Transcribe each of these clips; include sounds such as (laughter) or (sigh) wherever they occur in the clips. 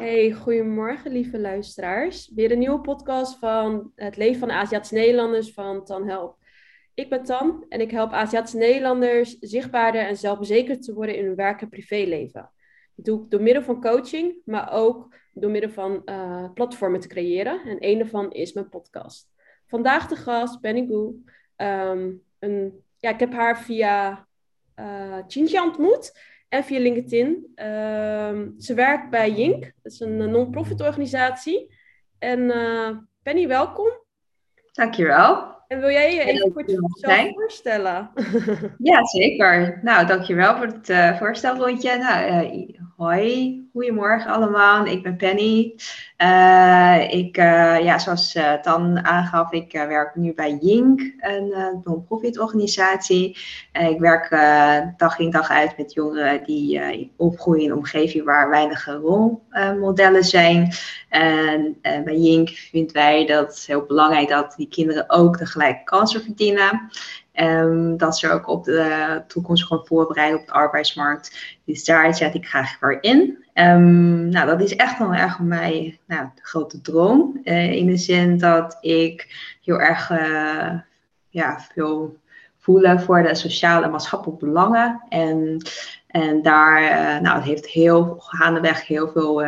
Hey, goedemorgen lieve luisteraars. Weer een nieuwe podcast van het leven van Aziatische Nederlanders van Tan Help. Ik ben Tan en ik help Aziatische Nederlanders zichtbaarder en zelfverzekerd te worden in hun werk- en privéleven. Dat doe ik door middel van coaching, maar ook door middel van uh, platformen te creëren. En een daarvan is mijn podcast. Vandaag de gast, Benny Gu. Um, een, ja, ik heb haar via uh, ontmoet en via LinkedIn. Uh, ze werkt bij Yink, dat is een non-profit organisatie. En uh, Penny, welkom. Dankjewel. En wil jij je even kort jezelf voorstellen? Ja, zeker. Nou, dankjewel voor het uh, voorstelrondje. Nou, uh, hoi, goedemorgen allemaal. Ik ben Penny. Uh, ik, ja, zoals Dan aangaf, ik werk nu bij Yink, een non-profit organisatie. ik werk dag in dag uit met jongeren die opgroeien in een omgeving waar weinig rolmodellen zijn. En bij Yink vinden wij dat heel belangrijk dat die kinderen ook de gelijke kansen verdienen. Um, dat ze ook op de toekomst gewoon voorbereiden op de arbeidsmarkt. Dus daar zet ik graag voor in. Um, nou, dat is echt wel erg voor mij nou, de grote droom. Uh, in de zin dat ik heel erg uh, ja, veel voelen voor de sociale en maatschappelijke belangen. En, en daar, uh, nou, het heeft heel gaandeweg heel veel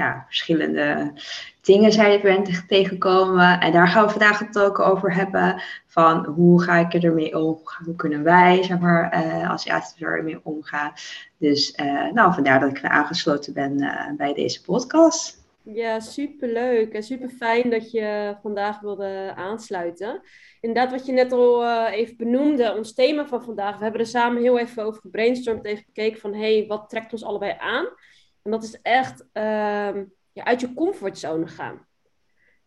ja, verschillende dingen zijn we tegenkomen. En daar gaan we vandaag het ook over hebben. Van hoe ga ik ermee om? Hoe kunnen wij, zeg maar, uh, als er ermee omgaan? Dus uh, nou, vandaar dat ik aangesloten ben uh, bij deze podcast. Ja, superleuk en super fijn dat je vandaag wilde aansluiten. Inderdaad, wat je net al even benoemde, ons thema van vandaag. We hebben er samen heel even over gebrainstormd, even gekeken van, hé, hey, wat trekt ons allebei aan? En dat is echt uh, ja, uit je comfortzone gaan.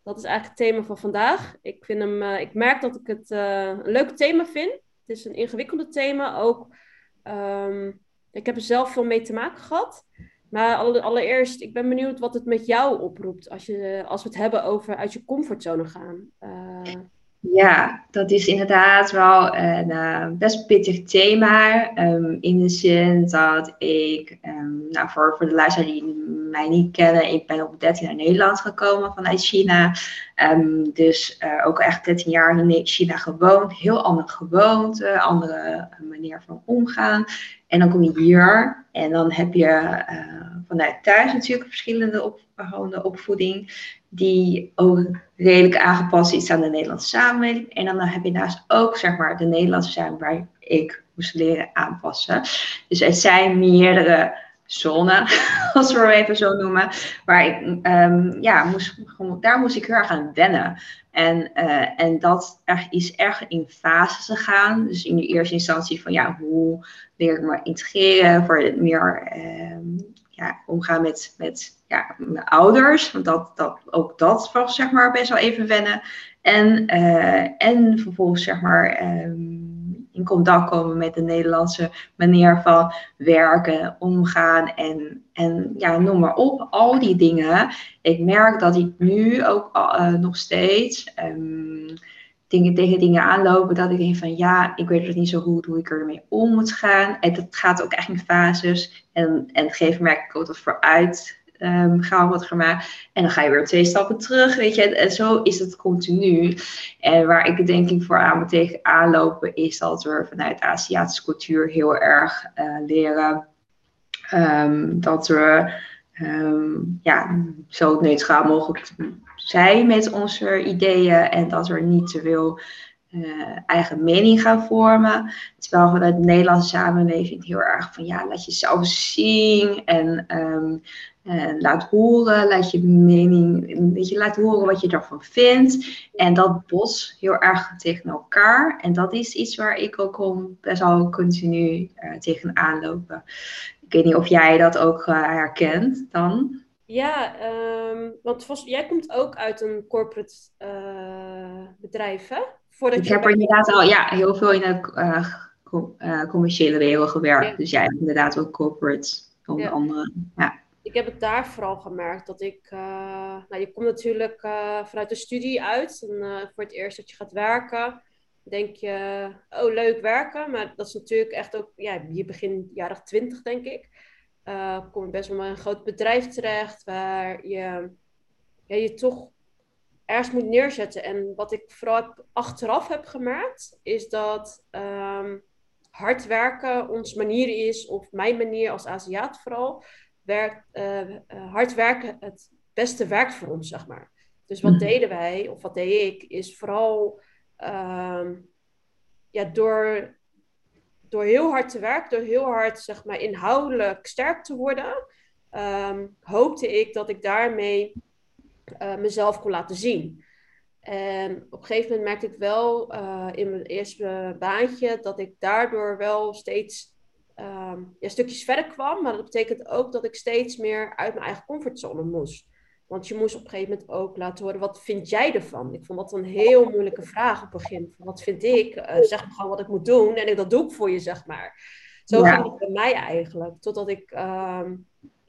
Dat is eigenlijk het thema van vandaag. Ik, vind hem, uh, ik merk dat ik het uh, een leuk thema vind. Het is een ingewikkelde thema. Ook, um, ik heb er zelf veel mee te maken gehad. Maar allereerst, ik ben benieuwd wat het met jou oproept als, je, als we het hebben over uit je comfortzone gaan. Ja, dat is inderdaad wel een uh, best pittig thema. Um, in de zin dat ik, um, nou voor, voor de luisteraars die mij niet kennen, ik ben op 13 naar Nederland gekomen vanuit China. Um, dus uh, ook echt 13 jaar in China gewoond, heel anders gewoond, uh, andere manier van omgaan. En dan kom je hier en dan heb je vanuit thuis natuurlijk verschillende op, opvoeding die ook redelijk aangepast is aan de Nederlandse samenleving. En dan heb je naast ook zeg maar de Nederlandse samenleving waar ik moest leren aanpassen. Dus er zijn meerdere zonen, (laughs) als we het even zo noemen, waar ik, um, ja, moest, daar moest ik heel erg aan wennen. En, uh, en dat is erg in fases gegaan. Dus in de eerste instantie van ja, hoe leer ik me integreren voor het meer um, ja, omgaan met, met ja, mijn ouders. Want dat, dat, ook dat was zeg maar best wel even wennen. En, uh, en vervolgens zeg maar um, in contact komen met de Nederlandse manier van werken, omgaan en, en ja, noem maar op. Al die dingen. Ik merk dat ik nu ook uh, nog steeds um, dingen, tegen dingen aanlopen dat ik denk van ja, ik weet het niet zo goed hoe ik ermee om moet gaan. En dat gaat ook echt in fases. En, en het geeft merk ik ook dat vooruit um, gaan wordt gemaakt. En dan ga je weer twee stappen terug, weet je. En zo is het continu. En waar ik denk ik voor aan me tegen aanlopen, is dat we vanuit Aziatische cultuur heel erg uh, leren um, dat we um, ja, zo neutraal mogelijk zijn met onze ideeën en dat we niet te veel uh, eigen mening gaan vormen. Terwijl vanuit de Nederlandse samenleving heel erg van ja, laat jezelf zien en um, uh, laat horen, laat je mening, weet je, laat horen wat je ervan vindt. En dat bos heel erg tegen elkaar. En dat is iets waar ik ook om best wel continu uh, tegenaan lopen. Ik weet niet of jij dat ook herkent dan. Ja, um, want jij komt ook uit een corporate bedrijf, hè? Voordat ik je heb er inderdaad al ja, heel veel in de commerciële wereld gewerkt. Ja. Dus jij ja, inderdaad ook corporate, onder ja. andere. Ja ik heb het daar vooral gemerkt dat ik. Uh, nou, je komt natuurlijk uh, vanuit de studie uit. En voor het eerst dat je gaat werken, denk je, oh leuk werken. Maar dat is natuurlijk echt ook, ja, je begin jaren twintig, denk ik. kom je best wel in een groot bedrijf terecht waar je, ja, je toch ergens moet neerzetten. En wat ik vooral achteraf heb gemerkt, is dat um, hard werken ons manier is, of mijn manier als Aziat vooral, werkt, hard werken het beste werkt voor ons, zeg maar. Dus wat mhm. deden wij, of wat deed ik, is vooral ehm, ja, door, door heel hard te werken, door heel hard zeg maar, inhoudelijk sterk te worden, ehm, hoopte ik dat ik daarmee uh, mezelf kon laten zien. En op een gegeven moment merkte ik wel uh, in mijn eerste baantje dat ik daardoor wel steeds um, ja, stukjes verder kwam. Maar dat betekent ook dat ik steeds meer uit mijn eigen comfortzone moest. Want je moest op een gegeven moment ook laten horen, wat vind jij ervan? Ik vond dat een heel moeilijke vraag op het begin. Wat vind ik? Uh, zeg me gewoon wat ik moet doen en ik, dat doe ik voor je, zeg maar. Zo ging het bij mij eigenlijk. Totdat ik ehm,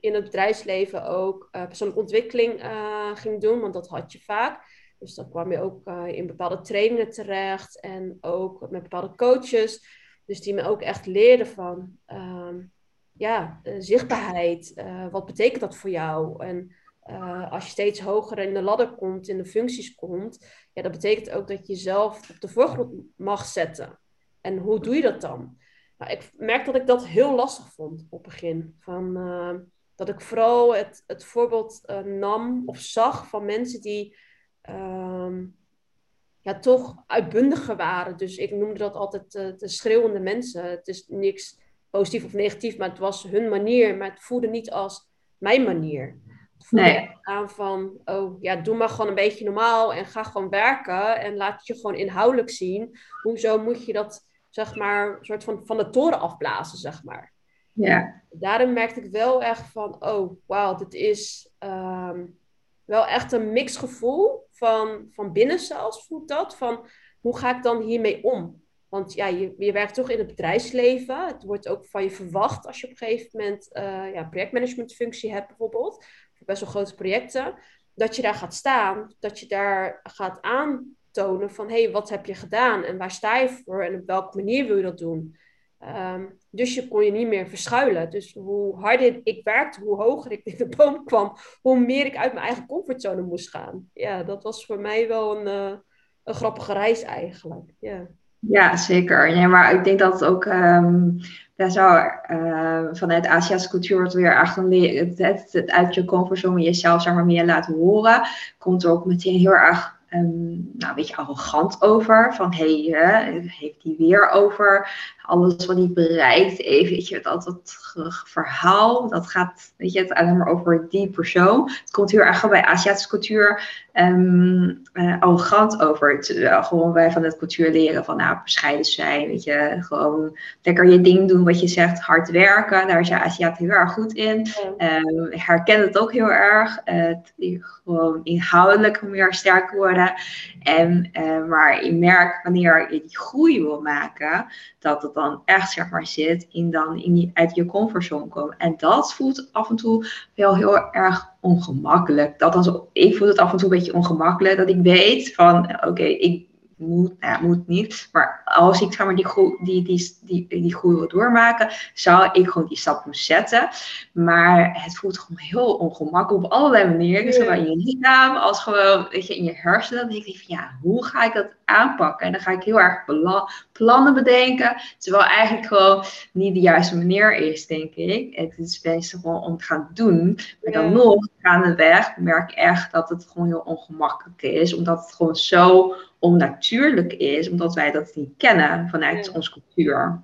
in het bedrijfsleven ook uh, persoonlijke ontwikkeling uh, ging doen, want dat had je vaak. Dus dan kwam je ook in bepaalde trainingen terecht en ook met bepaalde coaches. Dus die me ook echt leerden van, ehm, ja, zichtbaarheid. wat betekent dat voor jou? En als je steeds hoger in de ladder komt, in de functies komt, ja, dat betekent ook dat je jezelf op de voorgrond mag zetten. En hoe doe je dat dan? Nou, ik merk dat ik dat heel lastig vond op het begin. Van, dat ik vooral het, het voorbeeld uh, nam of zag van mensen die uh, ja, toch uitbundiger waren. Dus ik noemde dat altijd de schreeuwende mensen. Het is niks positief of negatief, maar het was hun manier. Maar het voelde niet als mijn manier nee. aan van, oh ja, doe maar gewoon een beetje normaal en ga gewoon werken en laat je gewoon inhoudelijk zien. Hoezo moet je dat, zeg maar, soort van van de toren afblazen, zeg maar. Ja. Merkte ik wel echt van, oh wauw, dit is ehm, wel echt een mixgevoel van, van binnen zelfs, voelt dat, van hoe ga ik dan hiermee om? Want ja, je, je werkt toch in het bedrijfsleven. Het wordt ook van je verwacht als je op een gegeven moment uh, ja, projectmanagementfunctie hebt bijvoorbeeld best wel grote projecten, dat je daar gaat staan, dat je daar gaat aantonen van hé, hey, wat heb je gedaan en waar sta je voor en op welke manier wil je dat doen. Ehm, dus je kon je niet meer verschuilen. Dus hoe harder ik werkte, hoe hoger ik in de (laughs) boom kwam, hoe meer ik uit mijn eigen comfortzone moest gaan. Ja, dat was voor mij wel een, uh, een grappige reis eigenlijk. Ja. Ja, zeker. Ja, maar ik denk dat het ook um, daar zou, uh, vanuit Aziatische cultuur wordt weer het, het, uit je comfortzone jezelf zeg maar, meer laten horen. Komt er ook meteen heel erg um, nou, een beetje arrogant over. Van hé, hey, heeft hij weer over alles wat hij bereikt. Even, weet je, dat, dat verhaal, dat gaat weet je, het alleen maar over die persoon. Het komt heel erg bij Aziatische cultuur um, uh, arrogant over. Het, uh, gewoon wij van het cultuur leren van nou, bescheiden zijn. Weet je, gewoon lekker je ding doen wat je zegt, hard werken. Daar is je Aziat heel erg goed in. Um, herken het ook heel erg. Uh, gewoon inhoudelijk meer sterk worden. En, maar je merkt wanneer je die groei wil maken, dat het dan echt zeg maar zit in dan in die, uit je comfortzone komen. En dat voelt af en toe wel heel erg ongemakkelijk. Dat als, ik voel het af en toe een beetje ongemakkelijk. Dat ik weet van oké, ik moet, nou, moet niet. Maar als ik zeg maar, die, groei, die, die, die, die groei wil doormaken, zou ik gewoon die stap moeten zetten. Maar het voelt gewoon heel ongemakkelijk op allerlei manieren. Zowel in je lichaam als gewoon weet je, in je hersenen. Dan denk ik van ja, hoe ga ik dat aanpakken? En dan ga ik heel erg plannen bedenken. Terwijl eigenlijk gewoon niet de juiste manier is, denk ik. Het is best gewoon om te gaan doen. Maar dan nog, gaandeweg, merk ik echt dat het gewoon heel ongemakkelijk is. Omdat het gewoon zo onnatuurlijk is, omdat wij dat niet kennen vanuit onze cultuur.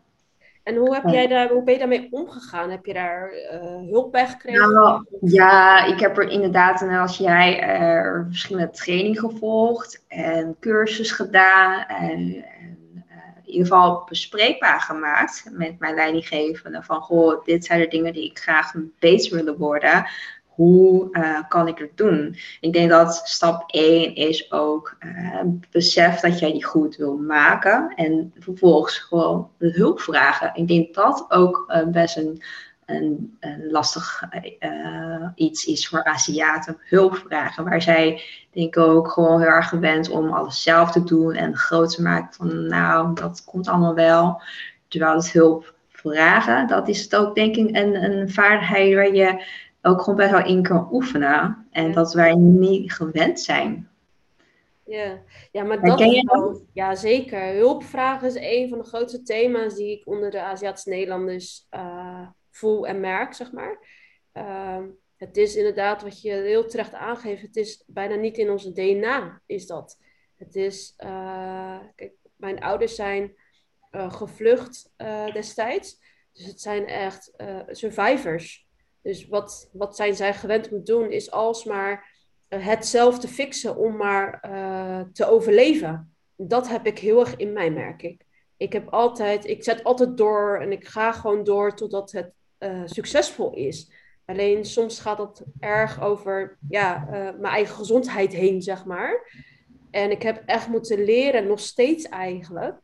En hoe, heb jij daar, hoe ben je daarmee omgegaan? Heb je daar uh, hulp bij gekregen? Nou, ja, ik heb er inderdaad, en als jij er verschillende trainingen gevolgd en cursus gedaan en, en uh, in ieder geval bespreekbaar gemaakt met mijn leidinggevende van goh, dit zijn de dingen die ik graag beter willen worden hoe uh, kan ik het doen? Ik denk dat stap 1 is ook uh, besef dat jij die goed wil maken. En vervolgens gewoon de hulp vragen. Ik denk dat ook uh, best een, een, een lastig iets is voor Aziaten. Hulp vragen. Waar zij denk ik ook gewoon heel erg gewend om alles zelf te doen. En groot te maken van nou, dat komt allemaal wel. Terwijl het hulp vragen, dat is het ook denk ik een, een vaardigheid waar je ook gewoon best wel in kan oefenen. En dat wij niet gewend zijn. Ja, ja maar dat, is wel, ja, zeker. Hulpvragen is een van de grootste thema's die ik onder de Aziatische Nederlanders uh, voel en merk, zeg maar. Ehm, het is inderdaad wat je heel terecht aangeeft, het is bijna niet in onze DNA, is dat. Het is, uh, kijk, mijn ouders zijn uh, gevlucht destijds. Dus het zijn echt survivors. Dus wat, wat zijn zij gewend moet doen, is alsmaar hetzelfde fixen om maar uh, te overleven. Dat heb ik heel erg in mij, merk ik. Ik heb altijd, ik zet altijd door en ik ga gewoon door totdat het uh, succesvol is. Alleen soms gaat dat erg over ja, mijn eigen gezondheid heen, zeg maar. En ik heb echt moeten leren, nog steeds eigenlijk,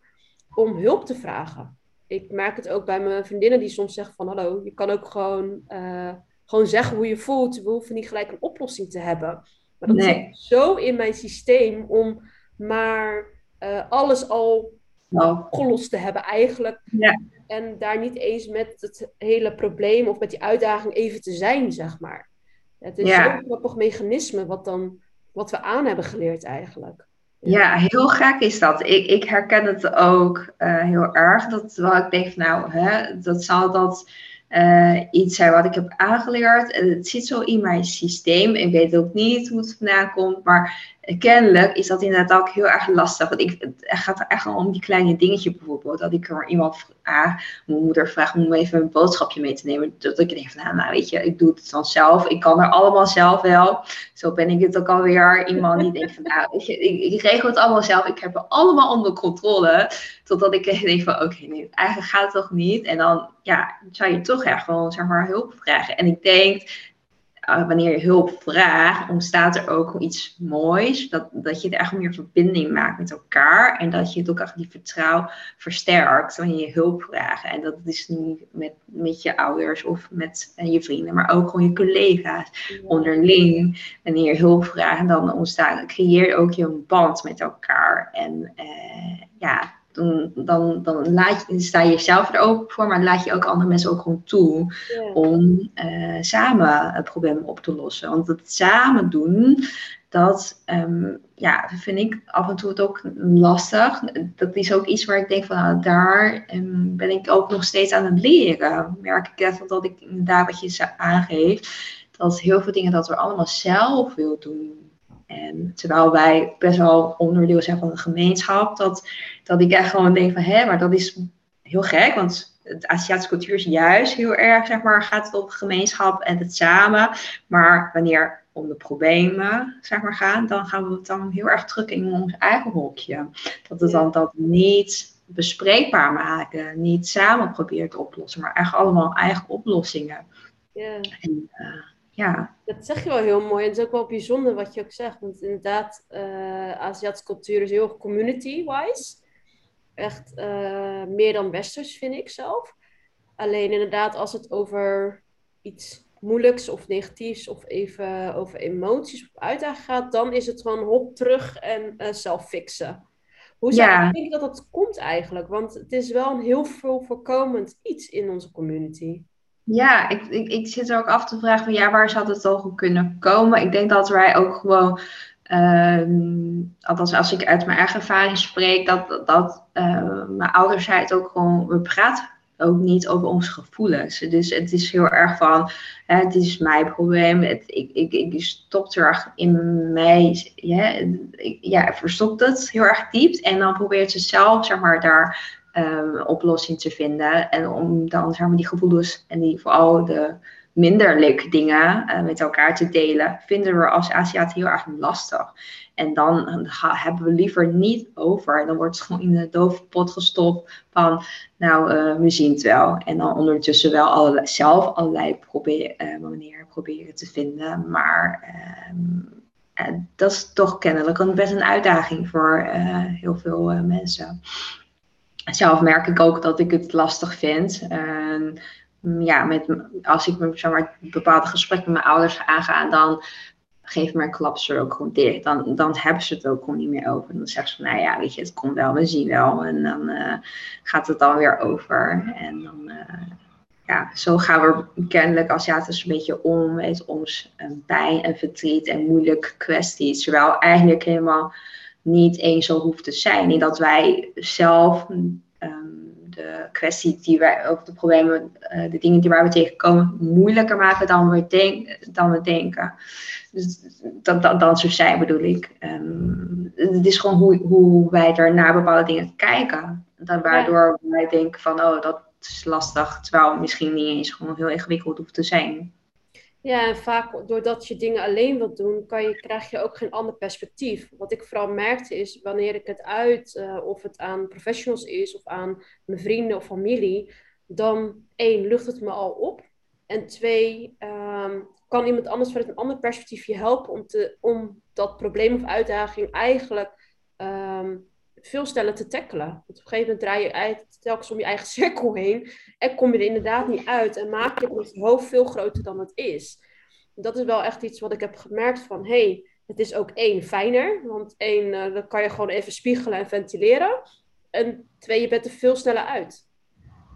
om hulp te vragen. Ik merk het ook bij mijn vriendinnen die soms zeggen van hallo, je kan ook gewoon gewoon zeggen hoe je voelt. We hoeven niet gelijk een oplossing te hebben. Maar dat nee. zit zo in mijn systeem om maar uh, alles al nou. opgelost te hebben eigenlijk. Ja. En daar niet eens met het hele probleem of met die uitdaging even te zijn, zeg maar. Het is ja. zo'n grappig mechanisme wat, dan, wat we aan hebben geleerd eigenlijk. Ja, heel gek is dat. Ik, ik herken het ook uh, heel erg. Dat wel ik denk, nou, hè, dat zal dat uh, iets zijn wat ik heb aangeleerd. En het zit zo in mijn systeem. Ik weet ook niet hoe het vandaan komt. Maar kennelijk is dat inderdaad ook heel erg lastig. Want ik, het gaat er echt om die kleine dingetje bijvoorbeeld. Dat ik er iemand mijn moeder vraagt om even een boodschapje mee te nemen. Dat ik denk van, nou, nou, weet je, ik doe het dan zelf. Ik kan er allemaal zelf wel. Zo ben ik het ook alweer. Iemand die denkt van, nou, weet je, ik, ik regel het allemaal zelf. Ik heb het allemaal onder controle. Totdat ik denk van, oké, nee, eigenlijk gaat het toch niet. En dan, ja, zou je toch echt gewoon, zeg maar, hulp vragen. En ik denk uh, wanneer je hulp vraagt, ontstaat er ook iets moois. Dat, dat je er echt meer verbinding maakt met elkaar. En dat je het ook echt die vertrouwen versterkt wanneer je hulp vraagt. En dat is niet met, met je ouders of met uh, je vrienden, maar ook gewoon je collega's onderling. Wanneer je hulp vraagt, dan ontstaat, creëer je ook je een band met elkaar. En uh, ja, dan, dan, dan laat je, sta je jezelf er ook voor, maar laat je ook andere mensen ook gewoon toe om uh, samen het probleem op te lossen. Want het samen doen, dat um, ja, vind ik af en toe het ook lastig. Dat is ook iets waar ik denk van nou, daar um, ben ik ook nog steeds aan het leren. Merk ik echt dat ik inderdaad wat je aangeeft, dat heel veel dingen dat we allemaal zelf wil doen. En terwijl wij best wel onderdeel zijn van een gemeenschap, dat, dat ik echt gewoon denk van, hé, maar dat is heel gek, want de Aziatische cultuur is juist heel erg, zeg maar, gaat het op gemeenschap en het samen. Maar wanneer om de problemen, zeg maar, gaan, dan gaan we het dan heel erg terug in ons eigen hokje. Dat we dan dat niet bespreekbaar maken, niet samen proberen te oplossen, maar echt allemaal eigen oplossingen. Ja. En, uh, ja. Dat zeg je wel heel mooi. En het is ook wel bijzonder wat je ook zegt. Want inderdaad, uh, Aziatische cultuur is heel community-wise. Echt uh, meer dan westers, vind ik zelf. Alleen inderdaad, als het over iets moeilijks of negatiefs of even over emoties of uitdagingen gaat, dan is het van hop terug en uh, zelf fixen. Hoe zou ja. je denken dat dat komt eigenlijk? Want het is wel een heel veel voorkomend iets in onze community. Ja, ik, ik, ik zit er ook af te vragen van ja, waar zou het toch kunnen komen? Ik denk dat wij ook gewoon, uh, althans als ik uit mijn eigen ervaring spreek, dat, dat uh, mijn ouders het ook gewoon, we praten ook niet over onze gevoelens. Dus het is heel erg van, hè, het is mijn probleem, het, ik, ik, ik stop er erg in mij, ja, ja, verstopt het heel erg diep en dan probeert ze zelf, zeg maar, daar um, oplossing te vinden. En om dan zeg maar, die gevoelens en die vooral de minder leuke dingen uh, met elkaar te delen, vinden we als Aziaten heel erg lastig. En dan hebben we liever niet over. Dan wordt het gewoon in de dove pot gestopt van, nou, uh, we zien het wel. En dan ondertussen wel zelf allerlei uh, manieren proberen te vinden. Maar ehm, dat is toch kennelijk best een uitdaging voor heel veel mensen zelf merk ik ook dat ik het lastig vind. En ja, met, als ik zeg maar, bepaalde gesprekken met mijn ouders aanga, dan geef maar klap ze er ook gewoon dicht. Dan, dan hebben ze het ook gewoon niet meer over. Dan zeggen ze van, nou ja, weet je, het komt wel, we zien wel. En dan uh, gaat het dan weer over. En dan, uh, ja, zo gaan we kennelijk Aziatisch een beetje om met ons pijn en verdriet en moeilijke kwesties. Terwijl eigenlijk helemaal niet eens zo hoeft te zijn. En dat wij zelf de kwestie die wij, of de problemen, uh, de dingen die waar we tegenkomen, moeilijker maken dan we, denk, dan we denken. Dus dat, dat, dat zo zijn bedoel ik. Um, het is gewoon hoe, hoe wij er naar bepaalde dingen kijken. Dat, waardoor wij denken van, oh, dat is lastig. Terwijl misschien niet eens gewoon heel ingewikkeld hoeft te zijn. Ja, en vaak doordat je dingen alleen wilt doen, kan je, krijg je ook geen ander perspectief. Wat ik vooral merkte is, wanneer ik het uit, uh, of het aan professionals is, of aan mijn vrienden of familie, dan één, lucht het me al op. En twee, um, kan iemand anders vanuit een ander perspectief je helpen om, te, om dat probleem of uitdaging eigenlijk um, veel sneller te tackelen. Want op een gegeven moment draai je telkens om je eigen cirkel heen en kom je er inderdaad niet uit en maak je het hoofd veel groter dan het is. Dat is wel echt iets wat ik heb gemerkt van, hey, het is ook één, fijner, want één, uh, dan kan je gewoon even spiegelen en ventileren. En twee, je bent er veel sneller uit.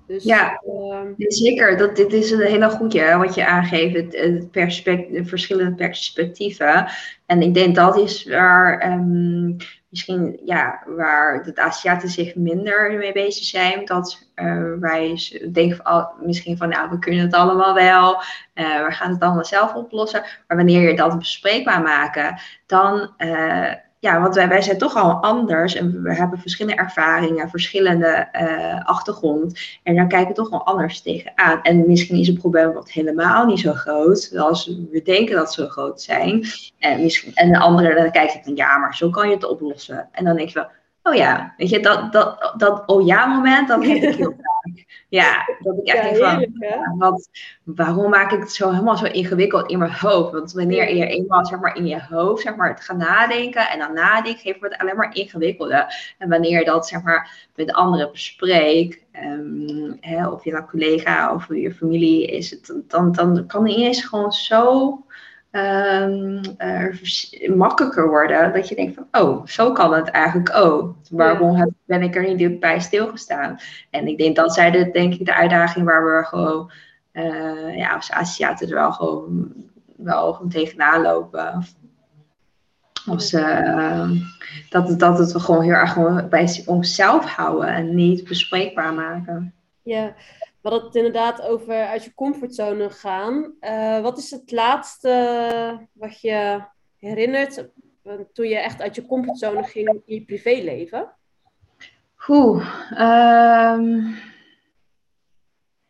Dus, ja, uh, zeker. Dat, dit is een hele goede wat je aangeeft. Het, het perspect, de verschillende perspectieven. En ik denk dat is waar um, misschien ja, waar de Aziaten zich minder mee bezig zijn. Dat uh, wij denken van, misschien van nou, we kunnen het allemaal wel. Uh, we gaan het allemaal zelf oplossen. Maar wanneer je dat bespreekbaar maken, dan uh, ja, want wij, wij zijn toch al anders en we hebben verschillende ervaringen, verschillende uh, achtergrond. En dan kijken we toch wel anders tegenaan. En misschien is het probleem wat helemaal niet zo groot, als we denken dat ze zo groot zijn. En, misschien, en de andere dan kijkt van ja, maar zo kan je het oplossen. En dan denk je wel, oh ja, weet je, dat, dat, dat oh ja moment, dat heb ik heel (laughs) vaak. Ja, dat ik echt ja, denk van, wat, waarom maak ik het zo helemaal zo ingewikkeld in mijn hoofd? Want wanneer je eenmaal zeg maar in je hoofd zeg maar het gaat nadenken en dan nadenkt, geeft het alleen maar ingewikkelder. En wanneer je dat zeg maar met anderen bespreekt, um, hè, of je nou collega of je familie is, het, dan, dan kan het ineens gewoon zo um, makkelijker worden. Dat je denkt van, oh, zo kan het eigenlijk ook. Waarom ben ik er niet bij stilgestaan? En ik denk dat zij de, denk ik, de uitdaging waar we gewoon, uh, ja, als Aziaten er wel gewoon wel gewoon tegenaan lopen. Als, uh, dat, dat het we gewoon heel erg gewoon bij onszelf houden en niet bespreekbaar maken. Ja, we hadden het inderdaad over uit je comfortzone gaan. Uh, wat is het laatste wat je herinnert toen je echt uit je comfortzone ging in je privéleven? Oeh, um,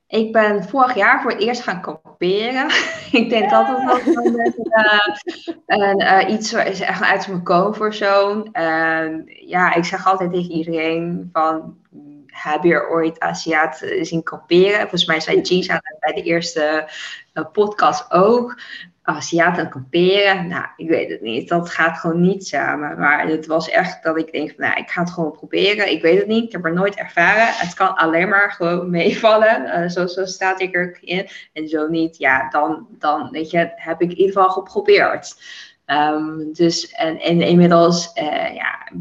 ik ben vorig jaar voor het eerst gaan kamperen. (laughs) ik denk dat het wel uh, uh, iets is echt uit mijn comfortzone. ja, ik zeg altijd tegen iedereen van heb je ooit Aziat zien kamperen? Volgens mij zei Gisa bij de eerste uh, podcast ook. Aziaten kamperen, nou, ik weet het niet. Dat gaat gewoon niet samen. Maar het was echt dat ik denk nou, ik ga het gewoon proberen. Ik weet het niet, ik heb er nooit ervaren. Het kan alleen maar gewoon (laughs) meevallen. Uh, zo, zo staat ik erin. En zo niet, ja, dan, dan weet je, heb ik in ieder geval geprobeerd. Um, dus, en, en inmiddels, ja,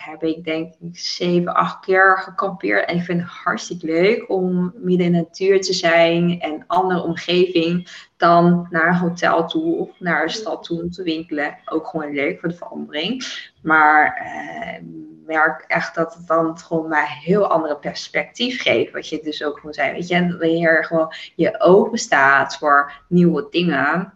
heb ik denk ik zeven, acht keer gekampeerd. En ik vind het hartstikke leuk om midden in de natuur te zijn en andere omgeving dan naar een hotel toe of naar een stad toe om te winkelen. Ook gewoon leuk voor de verandering. Maar eh, merk echt dat het dan gewoon mij heel andere perspectief geeft. Wat je dus ook gewoon zei. Weet je, wanneer gewoon je open staat voor nieuwe dingen,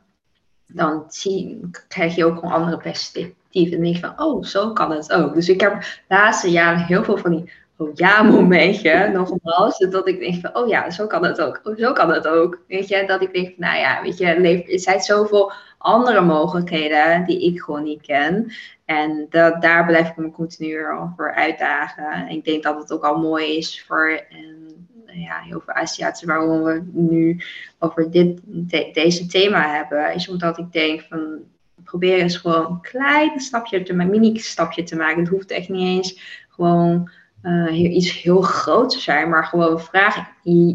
dan zie, krijg je ook een andere perspectief en dan denk je van, oh, zo kan het ook. Dus ik heb de laatste jaren heel veel van die oh ja momentje, (laughs) nogmaals. Dat ik denk van, oh ja, zo kan het ook. Oh, zo kan het ook. Weet je, dat ik denk van, nou ja, weet je, er zijn zoveel andere mogelijkheden die ik gewoon niet ken. En dat, daar blijf ik me continu over uitdagen. En ik denk dat het ook al mooi is voor um, ja, heel veel Aziaten waarom we nu over dit, deze thema hebben. Is omdat ik denk van probeer eens gewoon een klein stapje, te, een mini stapje te maken. Het hoeft echt niet eens gewoon uh, iets heel groot te zijn, maar gewoon vraag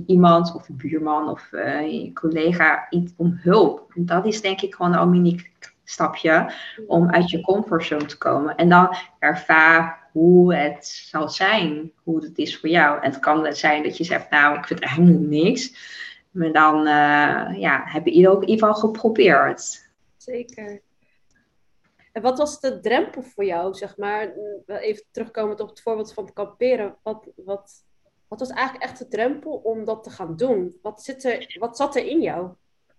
iemand of een buurman of uh, een collega iets om hulp. En dat is denk ik gewoon al mini stapje om uit je comfortzone te komen. En dan ervaar hoe het zal zijn, hoe het is voor jou. En het kan zijn dat je zegt, nou, ik vind eigenlijk niks. Maar dan uh, ja, heb je ook in ieder geval geprobeerd. Zeker. En wat was de drempel voor jou, zeg maar? Even terugkomend op het voorbeeld van het kamperen. Wat, wat, wat was eigenlijk echt de drempel om dat te gaan doen? Wat, zit er, wat zat er in jou?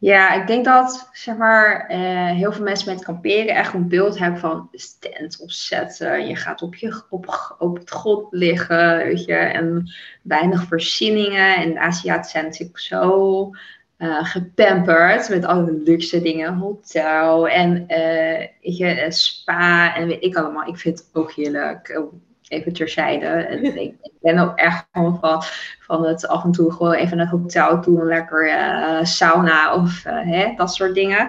Ja, ik denk dat zeg maar, eh, heel veel mensen met kamperen echt een beeld hebben van stand opzetten. Je gaat op, je, op het grond liggen, weet je, en weinig voorzieningen. En de Aziaten zijn natuurlijk zo uh, gepamperd met alle luxe dingen. Hotel en weet je, spa en weet ik allemaal. Ik vind het ook heerlijk even terzijde. (laughs) ik, ben ook echt gewoon van, van het af en toe gewoon even naar het hotel toe, een lekker uh, sauna of uh, hè, dat soort dingen.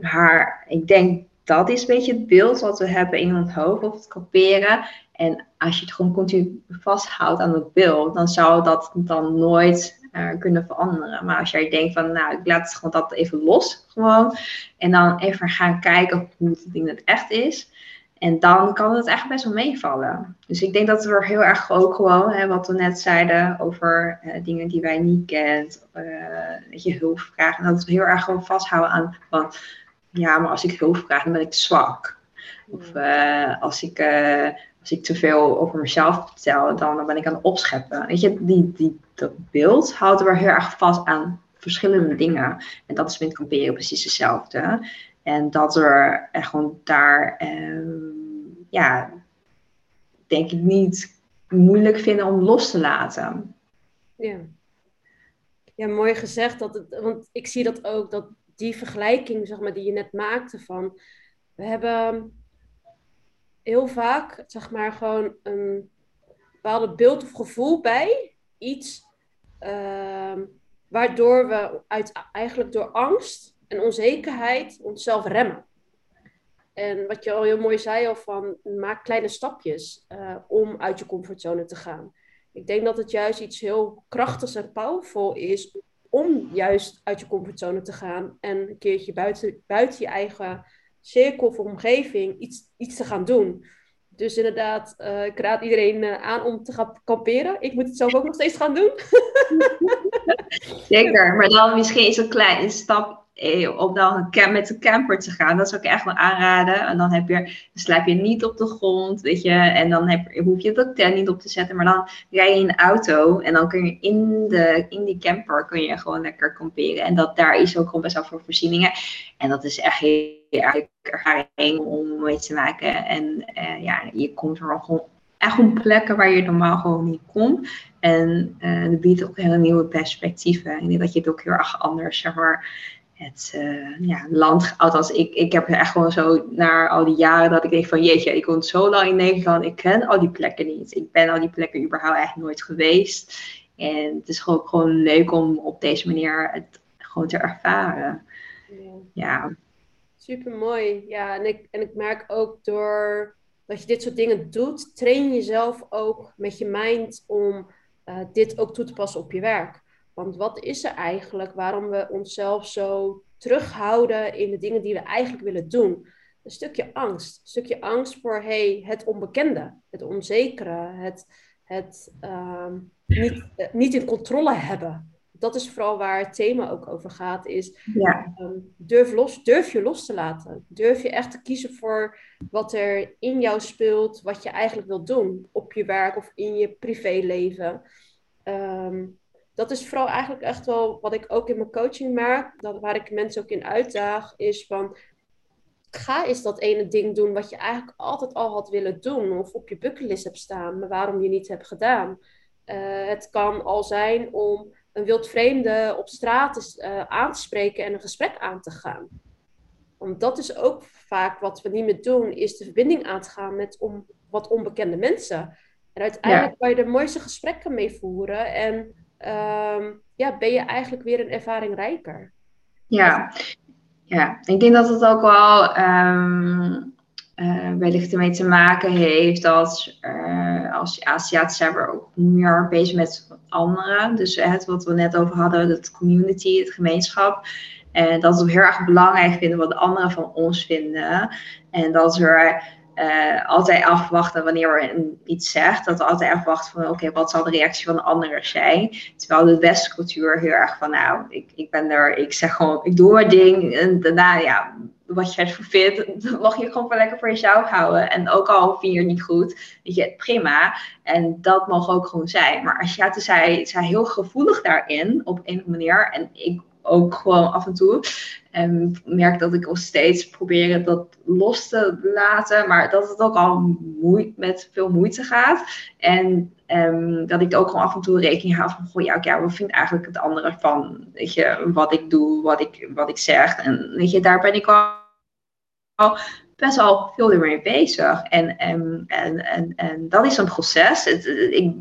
Maar ik denk dat is een beetje het beeld wat we hebben in ons hoofd of het kamperen. En als je het gewoon continu vasthoudt aan het beeld, dan zou dat dan nooit uh, kunnen veranderen. Maar als jij denkt van, nou, ik laat gewoon dat even los, gewoon. En dan even gaan kijken hoe het ding het echt is. En dan kan het echt best wel meevallen. Dus ik denk dat we er heel erg ook gewoon, hè, wat we net zeiden over uh, dingen die wij niet kent, uh, dat je hulp vraagt. En dat we heel erg gewoon vasthouden aan van, ja, maar als ik hulp vraag, dan ben ik zwak. Of uh, als, ik, als ik te veel over mezelf vertel, dan, ben ik aan het opscheppen. Weet je, die, die, dat beeld houden we heel erg vast aan verschillende dingen. En dat is met kamperen precies hetzelfde. En dat we echt gewoon daar, ehm, ja, denk ik niet moeilijk vinden om los te laten. Ja. Ja, mooi gezegd. Dat het, want ik zie dat ook, dat die vergelijking zeg maar, die je net maakte van... We hebben heel vaak, zeg maar, gewoon een bepaalde beeld of gevoel bij iets... Uh, waardoor we uit, eigenlijk door angst en onzekerheid onszelf remmen. En wat je al heel mooi zei, al van maak kleine stapjes uh, om uit je comfortzone te gaan. Ik denk dat het juist iets heel krachtigs en powerful is om juist uit je comfortzone te gaan en een keertje buiten, buiten je eigen cirkel of omgeving iets, iets te gaan doen. Dus inderdaad, uh, ik raad iedereen uh, aan om te gaan kamperen. Ik moet het zelf ook nog steeds gaan doen. (laughs) Zeker, maar dan misschien is een kleine stap eh, om dan met de camper te gaan. Dat zou ik echt wel aanraden. En dan, heb je, dan slaap je niet op de grond, weet je. En dan heb, hoef je de tent niet op te zetten. Maar dan rij je in de auto. En dan kun je in, de, in die camper kun je gewoon lekker kamperen. En dat, daar is ook gewoon best wel veel voorzieningen. En dat is echt heel erg ervaring om mee te maken. En uh, ja, je komt er gewoon echt op plekken waar je normaal gewoon niet komt. En uh, dat biedt ook hele nieuwe perspectieven. Dat je het ook heel erg anders, zeg maar, het uh, ja, land, althans ik, ik heb echt gewoon zo naar al die jaren dat ik denk van jeetje, ik woon zo lang in Nederland, ik ken al die plekken niet. Ik ben al die plekken überhaupt echt nooit geweest. En het is gewoon, gewoon leuk om op deze manier het gewoon te ervaren. Ja. ja. Super mooi. Ja, en ik, en ik merk ook door dat je dit soort dingen doet, train jezelf ook met je mind om uh, dit ook toe te passen op je werk. Want wat is er eigenlijk waarom we onszelf zo terughouden in de dingen die we eigenlijk willen doen? Een stukje angst. Een stukje angst voor hey, het onbekende, het onzekere, het, het uh, niet, uh, niet in controle hebben. Dat is vooral waar het thema ook over gaat. Is ja. um, durf, los, durf je los te laten. Durf je echt te kiezen voor wat er in jou speelt, wat je eigenlijk wilt doen. Op je werk of in je privéleven. Um, dat is vooral eigenlijk echt wel wat ik ook in mijn coaching merk, dat, waar ik mensen ook in uitdaag, is van ga eens dat ene ding doen wat je eigenlijk altijd al had willen doen of op je bucketlist hebt staan, maar waarom je niet hebt gedaan. Uh, het kan al zijn om een wildvreemde op straat uh, aan te spreken en een gesprek aan te gaan. Want dat is ook vaak wat we niet meer doen, is de verbinding aan te gaan met om, wat onbekende mensen. En uiteindelijk ja. kan je de mooiste gesprekken mee voeren en um, ja, ben je eigenlijk weer een ervaring rijker. Ja, ja. ik denk dat het ook wel um, wellicht ermee te maken heeft dat uh, als Aziatisch zijn we ook meer bezig met anderen. Dus het wat we net over hadden, het community, het gemeenschap. En dat we heel erg belangrijk vinden wat anderen van ons vinden. En dat we uh, altijd afwachten wanneer we iets zegt. Dat we altijd afwachten van oké, wat zal de reactie van de anderen zijn. Terwijl de westerse cultuur heel erg van nou, ik, ik ben er, ik zeg gewoon, ik doe mijn ding. En daarna, ja, wat je ervan vindt, dat (laughs) mag je gewoon wel lekker voor jezelf houden. En ook al vind je het niet goed, weet je, prima. En dat mag ook gewoon zijn. Maar Asiaten zijn, zijn heel gevoelig daarin, op een of andere manier. En ik ook gewoon af en toe. En merk dat ik nog steeds probeer dat los te laten. Maar dat het ook al moe met veel moeite gaat. En um, dat ik ook gewoon af en toe rekening hou van, goh, ja, okay, wat vindt eigenlijk het andere van, weet je, wat ik doe, wat ik, wat ik zeg. En weet je, daar ben ik al best wel veel mee bezig. En, en, en, en, en dat is een proces. Ik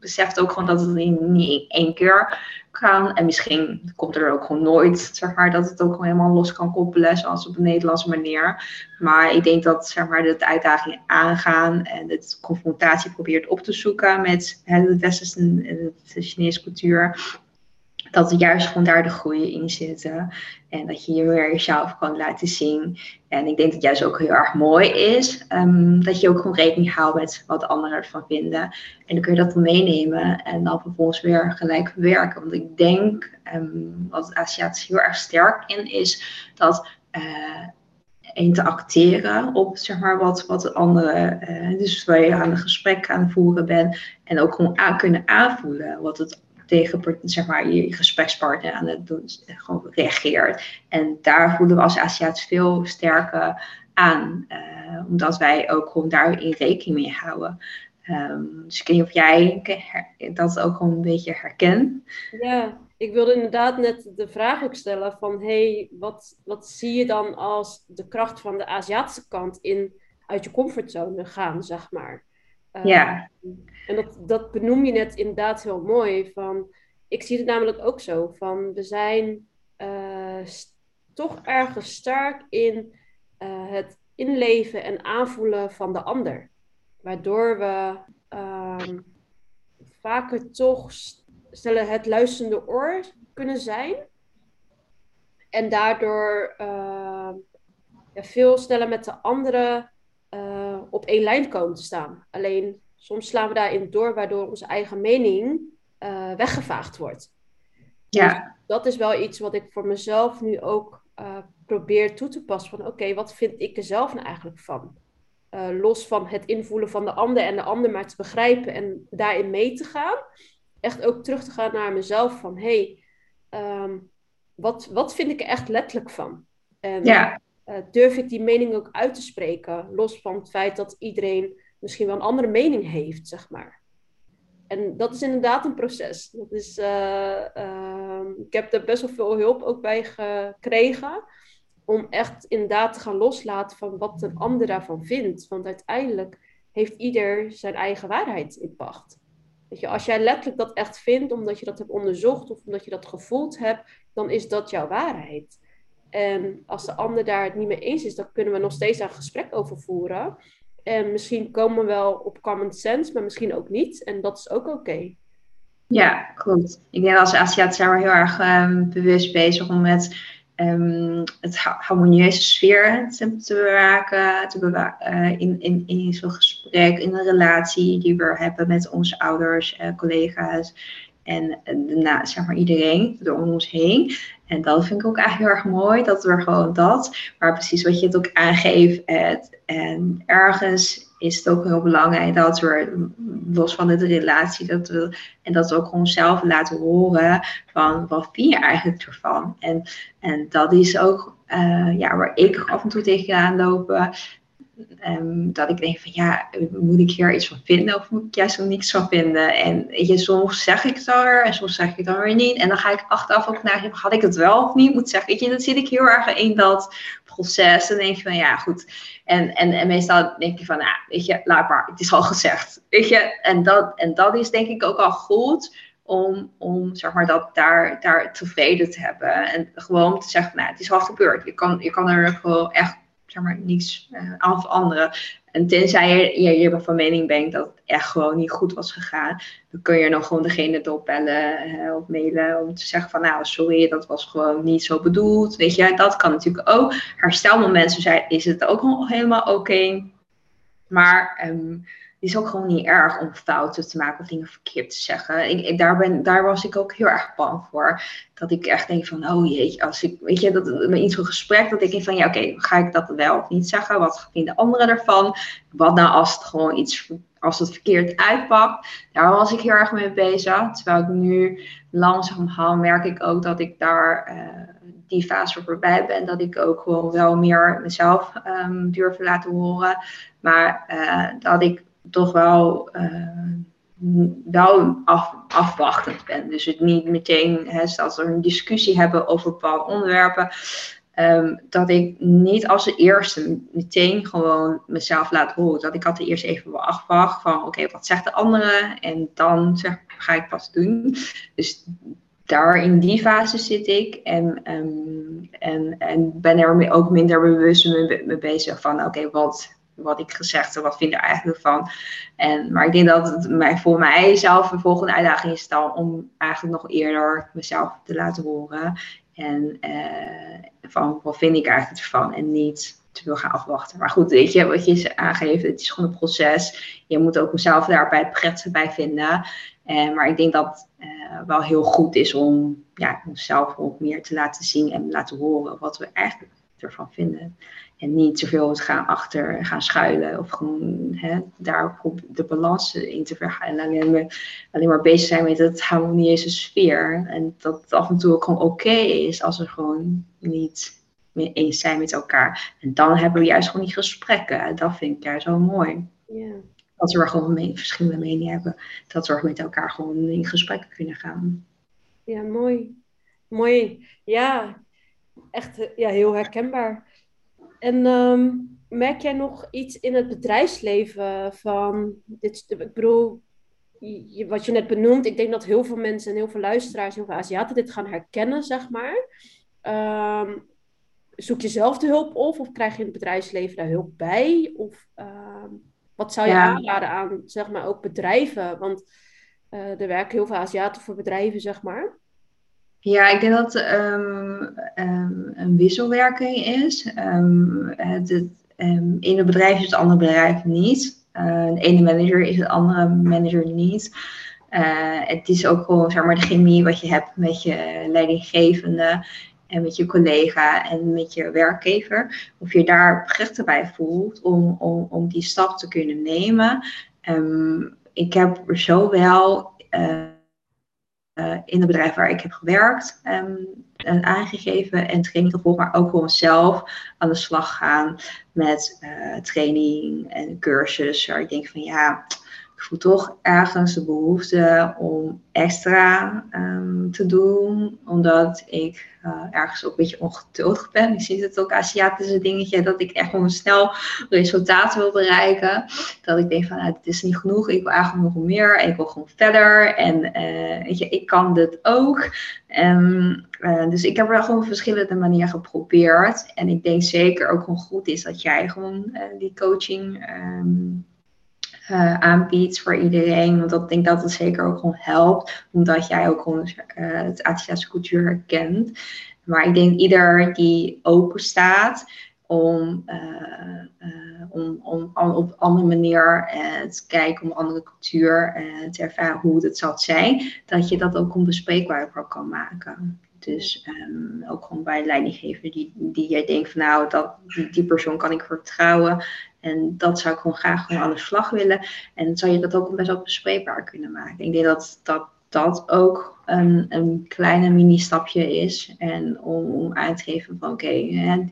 besef ook gewoon dat het niet, niet één keer En misschien komt er ook gewoon nooit, zeg maar, dat het ook gewoon helemaal los kan koppelen, zoals op een Nederlandse manier. Maar ik denk dat, zeg maar, de uitdagingen aangaan en de confrontatie probeert op te zoeken met de westerse en de Chinese cultuur dat juist gewoon daar de groei in zitten. En dat je je weer jezelf kan laten zien. En ik denk dat het juist ook heel erg mooi is. Um, dat je ook gewoon rekening houdt met wat anderen ervan vinden. En dan kun je dat dan meenemen. En dan vervolgens weer gelijk werken. Want ik denk, um, wat Aziatisch heel erg sterk in is, dat... Uh, interacteren op zeg maar, wat, wat de andere, uh, dus waar je aan een gesprek aan het voeren bent en ook gewoon aan kunnen aanvoelen wat het tegen zeg maar, je gesprekspartner aan het doen, gewoon reageert. En daar voelen we als Aziatisch veel sterker aan, uh, omdat wij ook gewoon daarin rekening mee houden. Um, dus ik weet niet of jij dat ook gewoon een beetje herkent. Ja, ik wilde inderdaad net de vraag ook stellen van, hey, wat, wat zie je dan als de kracht van de Aziatische kant in uit je comfortzone gaan, zeg maar? Ja. Ehm, en dat, dat benoem je net inderdaad heel mooi. Van, ik zie het namelijk ook zo. Van, we zijn uh, toch ergens sterk in uh, het inleven en aanvoelen van de ander. Waardoor we um, vaker toch stellen het luisterende oor kunnen zijn. En daardoor uh, ja, veel sneller met de anderen op één lijn komen te staan. Alleen soms slaan we daarin door, waardoor onze eigen mening uh, weggevaagd wordt. Ja. Dus dat is wel iets wat ik voor mezelf nu ook uh, probeer toe te passen. Van oké, wat vind ik er zelf nou eigenlijk van? los van het invoelen van de ander en de ander maar te begrijpen en daarin mee te gaan. Echt ook terug te gaan naar mezelf van hé, hey, um, wat, wat vind ik er echt letterlijk van? En, ja uh, durf ik die mening ook uit te spreken. Los van het feit dat iedereen misschien wel een andere mening heeft, zeg maar. En dat is inderdaad een proces. Dat is, uh, uh, ik heb er best wel veel hulp ook bij gekregen. Om echt inderdaad te gaan loslaten van wat een ander daarvan vindt. Want uiteindelijk heeft ieder zijn eigen waarheid in pacht. Weet je, als jij letterlijk dat echt vindt, omdat je dat hebt onderzocht of omdat je dat gevoeld hebt, dan is dat jouw waarheid. En als de ander daar het niet mee eens is, dan kunnen we nog steeds daar een gesprek over voeren. En misschien komen we wel op common sense, maar misschien ook niet. En dat is ook oké. Ja, goed. Ik denk als Aziaten zijn we heel erg um, bewust bezig om met um, het harmonieuze sfeer te, te bewaken, te bewaken uh, in, in, in zo'n gesprek, in een relatie die we hebben met onze ouders, uh, collega's en uh, zeg maar iedereen door ons heen. En dat vind ik ook eigenlijk heel erg mooi, dat we gewoon dat, maar precies wat je het ook aangeeft. En ergens is het ook heel belangrijk dat we, los van de relatie, dat we, en dat we ook onszelf laten horen van wat vind je eigenlijk ervan. En, en dat is ook uh, ja, waar ik af en toe tegenaan lopen. Um, dat ik denk van ja, moet ik hier iets van vinden of moet ik juist er niks van vinden? En je, soms zeg ik het er en soms zeg ik het dan weer niet. En dan ga ik achteraf ook naar, had ik het wel of niet moeten zeggen? Weet je, dan zit ik heel erg in dat proces. En denk je van ja, goed. En, en, en meestal denk je van, nou, weet je, laat maar, het is al gezegd. Weet je, en dat, en dat is denk ik ook al goed om, om zeg maar, dat daar, daar tevreden te hebben. En gewoon te zeggen, nou, het is al gebeurd. Je kan, je kan er gewoon echt zeg maar niets uh, aan veranderen. En tenzij je, je, van mening bent dat het echt gewoon niet goed was gegaan, dan kun je nog gewoon degene doorbellen uh, of mailen om te zeggen van nou sorry, dat was gewoon niet zo bedoeld. Weet je, dat kan natuurlijk ook. Herstelmomenten zijn, is het ook helemaal oké. Maar um, is ook gewoon niet erg om fouten te maken of dingen verkeerd te zeggen. Ik, daar, ben, daar was ik ook heel erg bang voor. Dat ik echt denk van, oh jeetje, als ik, weet je, dat met iets van gesprek, dat ik denk van, ja oké, ga ik dat wel of niet zeggen? Wat vinden anderen ervan? Wat nou als het gewoon iets, als het verkeerd uitpakt? Daar was ik heel erg mee bezig. Terwijl ik nu langzaam merk ik ook dat ik daar... Uh, die fase voorbij ben, dat ik ook gewoon wel meer mezelf um, durf laten horen. Maar uh, dat ik toch wel, uh, af, afwachtend ben. Dus het niet meteen, hè, als we een discussie hebben over bepaalde onderwerpen, ehm, dat ik niet als eerste meteen gewoon mezelf laat horen. Dat ik altijd eerst even afwacht van oké, wat zegt de andere? En dan zeg, ga ik pas doen. Dus daar in die fase zit ik en, um, en, en ben er ook minder bewust mee bezig van oké, wat wat ik gezegd heb, wat vind ik er eigenlijk van. En, maar ik denk dat het mij, voor mij zelf een volgende uitdaging is dan om eigenlijk nog eerder mezelf te laten horen. En uh, van wat vind ik eigenlijk ervan en niet te veel gaan afwachten. Maar goed, weet je, wat je aangeeft, het is gewoon een proces. Je moet ook mezelf daarbij het prettige bij vinden. Uh, maar ik denk dat uh, wel heel goed is om ja, onszelf ook meer te laten zien en laten horen wat we eigenlijk ervan vinden. En niet zoveel het gaan achter gaan schuilen of gewoon hè, daar de balans in te vergaan. En alleen maar, alleen maar bezig zijn met het harmonieuze sfeer. En dat het af en toe ook gewoon oké is als we gewoon niet meer eens zijn met elkaar. En dan hebben we juist gewoon die gesprekken. Dat vind ik juist zo mooi. Ja. Dat we gewoon verschillende meningen hebben. Dat we met elkaar gewoon in gesprek kunnen gaan. Ja, mooi. Mooi. Ja, echt ja, heel herkenbaar. En ehm, merk jij nog iets in het bedrijfsleven van, dit, ik bedoel, wat je net benoemt, ik denk dat heel veel mensen en heel veel luisteraars, heel veel Aziaten dit gaan herkennen, zeg maar. Um, zoek je zelf de hulp op of krijg je in het bedrijfsleven daar hulp bij? Of ehm, wat zou je aanraden aan, zeg maar, ook bedrijven? Want uh, er werken heel veel Aziaten voor bedrijven, zeg maar. Ja, ik denk dat um, um, een wisselwerking is. Um, het, in het bedrijf is het andere bedrijf niet. Uh, de ene manager is het andere manager niet. Uh, het is ook gewoon zeg maar, de chemie wat je hebt met je leidinggevende en met je collega en met je werkgever. Of je daar prettig bij voelt om, om, om die stap te kunnen nemen. ik heb er zo wel. Uh, in het bedrijf waar ik heb gewerkt aangegeven en training maar ook gewoon zelf aan de slag gaan met uh, training en cursus. Waar ik denk van ja, ik voel toch ergens de behoefte om extra um, te doen, omdat ik uh, ergens ook een beetje ongeduldig ben. Ik zie het ook Aziatische dingetje, dat ik echt gewoon snel resultaten wil bereiken. Dat ik denk van, nou, dit is niet genoeg, ik wil eigenlijk nog meer, ik wil gewoon verder. En uh, weet je, ik kan dit ook. Uh, dus ik heb er gewoon verschillende manieren geprobeerd. En ik denk zeker ook gewoon goed is dat jij gewoon die coaching... Um, uh, aanbiedt voor iedereen. Want ik denk dat het zeker ook gewoon helpt, omdat jij ook gewoon uh, het Aziatische cultuur herkent. Maar ik denk ieder die open staat om, uh, om, om, om, op een andere manier te kijken, om andere cultuur te ervaren hoe het zal zijn, dat je dat ook onbespreekbaar kan maken. Dus um, ook gewoon bij leidinggever die, die jij denkt van nou, dat, die persoon kan ik vertrouwen. En dat zou ik gewoon graag gewoon aan de slag willen. En zou je dat ook best wel bespreekbaar kunnen maken. Ik denk dat dat, dat ook een, een kleine mini-stapje is. En om, om aan te geven van oké,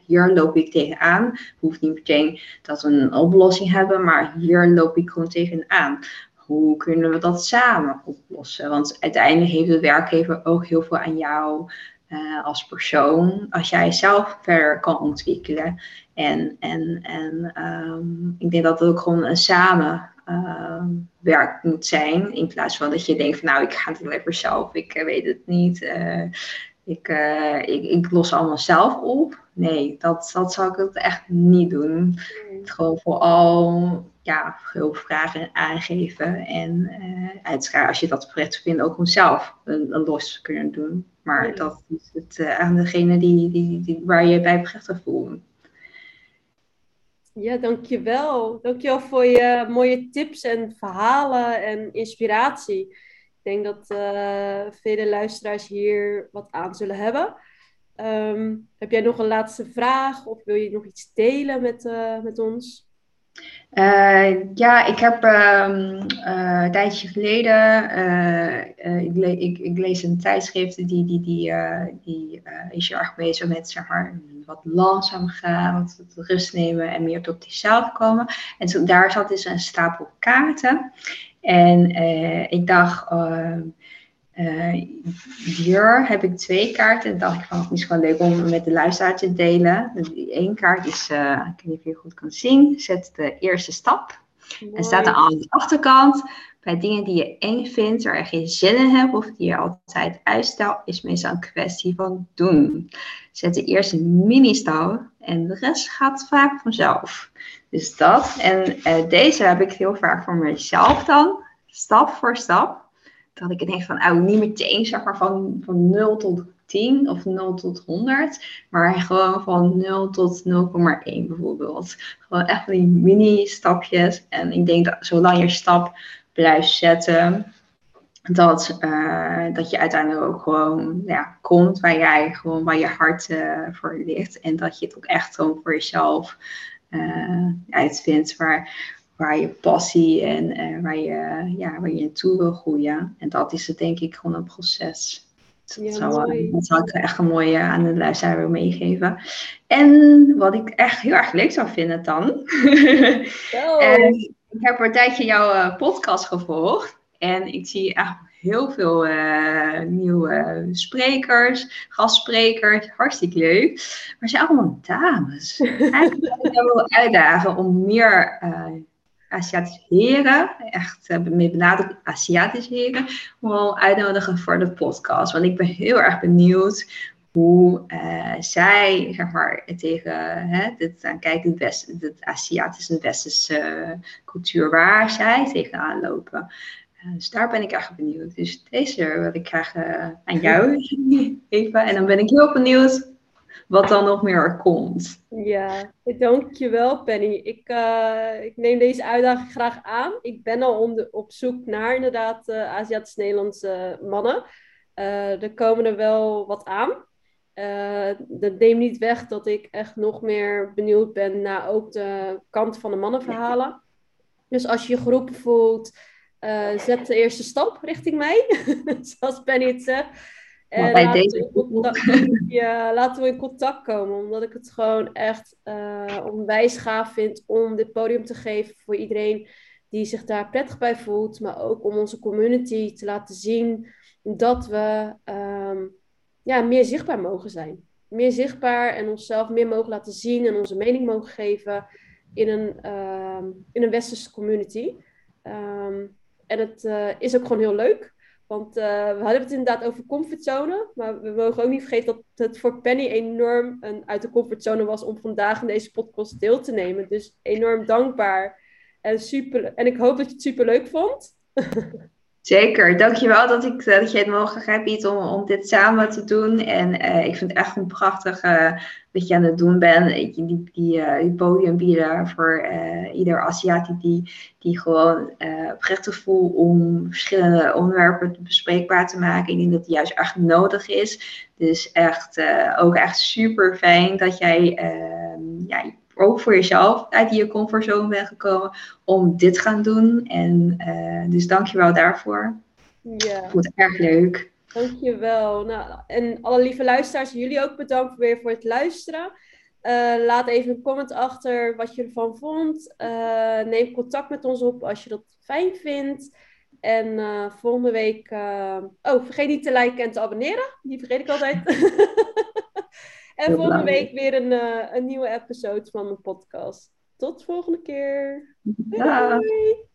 hier loop ik tegenaan. Hoeft niet meteen dat we een oplossing hebben, maar hier loop ik gewoon tegenaan. Hoe kunnen we dat samen oplossen? Want uiteindelijk heeft de werkgever ook heel veel aan jou uh, als persoon. Als jij zelf verder kan ontwikkelen. En, en, en um, ik denk dat het ook gewoon een samen uh, werk moet zijn. In plaats van dat je denkt van nou ik ga het voor zelf. Ik weet het niet. Uh, ik, ik, ik los allemaal zelf op. Nee, dat, dat zou ik echt niet doen. Gewoon vooral ja, hulp vragen en aangeven. En uh, uiteraard, als je dat prettig vindt, ook gewoon zelf een, een los kunnen doen. Maar dat is het uh, aan degene die, die, die, waar je bij prettig voelt. Ja, dankjewel. Dankjewel voor je mooie tips en verhalen en inspiratie. Ik denk dat uh, vele luisteraars hier wat aan zullen hebben. Um, heb jij nog een laatste vraag of wil je nog iets delen met, uh, met ons? Uh, ja, ik heb um, uh, een tijdje geleden, ik, ik, ik, lees een tijdschrift die, die, die, die is erg bezig met zeg maar, wat langzaam gaan, wat rust nemen en meer tot jezelf komen. En zo, daar zat dus een stapel kaarten. En ik dacht, uh, hier heb ik twee kaarten. En dacht ik van, misschien wel leuk om met de luisteraar te delen. Eén kaart is, uh, ik weet niet of je goed kan zien, zet de eerste stap. En staat er aan de achterkant, bij dingen die je eng vindt, waar je geen zin in hebt of die je altijd uitstelt, is meestal een kwestie van doen. Zet de eerste mini-stap en de rest gaat vaak vanzelf. Dus dat. En uh, deze heb ik heel vaak voor mezelf dan, stap voor stap dat ik denk van, oh, niet meteen zeg maar van, van 0 tot 10 of 0 tot 100, maar gewoon van 0 tot 0,1 bijvoorbeeld. Gewoon echt die mini stapjes. En ik denk dat zolang je stap blijft zetten, dat, uh, dat je uiteindelijk ook gewoon ja, komt waar jij gewoon waar je hart uh, voor ligt. En dat je het ook echt gewoon voor jezelf uh, uitvindt. Waar, waar je passie en waar, je, ja, waar je naartoe wil groeien. En dat is het denk ik gewoon een proces. Dat, ja, zou, dat zou ik echt een mooie aan de luisteraar willen meegeven. En wat ik echt heel erg leuk zou vinden dan. (laughs) en ik heb een tijdje jouw uh, podcast gevolgd. En ik zie echt heel veel uh, nieuwe sprekers, gastsprekers. Hartstikke leuk. Maar ze zijn allemaal dames. (laughs) Eigenlijk wil ik wel uitdagen om meer Aziatische heren, echt uh, mee benadrukt Aziatische heren, wel uitnodigen voor de podcast. Want ik ben heel erg benieuwd hoe uh, zij, zeg maar, tegen hè, dit aankijken, het, West, het Aziatische en Westerse cultuur, waar zij tegenaan lopen. Uh, dus daar ben ik echt benieuwd. Dus deze wil ik graag aan jou (laughs) geven. En dan ben ik heel benieuwd wat dan nog meer komt. Ja, dankjewel Penny. Ik, uh, ik neem deze uitdaging graag aan. Ik ben al op zoek naar inderdaad uh, Aziatisch-Nederlandse mannen. Uh, er komen er wel wat aan. dat neemt niet weg dat ik echt nog meer benieuwd ben naar ook de kant van de mannenverhalen. Dus als je je geroepen voelt, zet de eerste stap richting mij, (laughs) zoals Penny het zegt. En bij laten, deze... we (laughs) ja, laten we in contact komen, omdat ik het gewoon echt uh, onwijs gaaf vind om dit podium te geven voor iedereen die zich daar prettig bij voelt, maar ook om onze community te laten zien dat we um, ja, meer zichtbaar mogen zijn. Meer zichtbaar en onszelf meer mogen laten zien en onze mening mogen geven in een, um, in een westerse community. Um, en het uh, is ook gewoon heel leuk. Want uh, we hadden het inderdaad over comfortzone. Maar we mogen ook niet vergeten dat het voor Penny enorm een, uit de comfortzone was om vandaag in deze podcast deel te nemen. Dus enorm dankbaar. En, super, en ik hoop dat je het super leuk vond. (laughs) Zeker, dankjewel dat, ik, eh, dat je het mogelijkheid biedt om, om dit samen te doen. En uh, ik vind het echt een prachtig uh, wat je aan het doen bent. Die, die, podium bieden voor ieder Aziat die, die gewoon prettig voelt om verschillende onderwerpen bespreekbaar te maken. Ik denk dat het juist echt nodig is. Dus echt ook echt super fijn dat jij ehm, ook voor jezelf uit je comfortzone bent gekomen om dit te gaan doen. En uh, dus dankjewel daarvoor. Ja. Ik vond het erg leuk. Dankjewel. Nou, en alle lieve luisteraars, jullie ook bedankt weer voor het luisteren. Uh, laat even een comment achter wat je ervan vond. Uh, neem contact met ons op als je dat fijn vindt. En volgende week. oh, vergeet niet te liken en te abonneren. Die vergeet ik altijd. (laughs) En volgende week weer een, uh, een nieuwe episode van mijn podcast. Tot de volgende keer. Doei.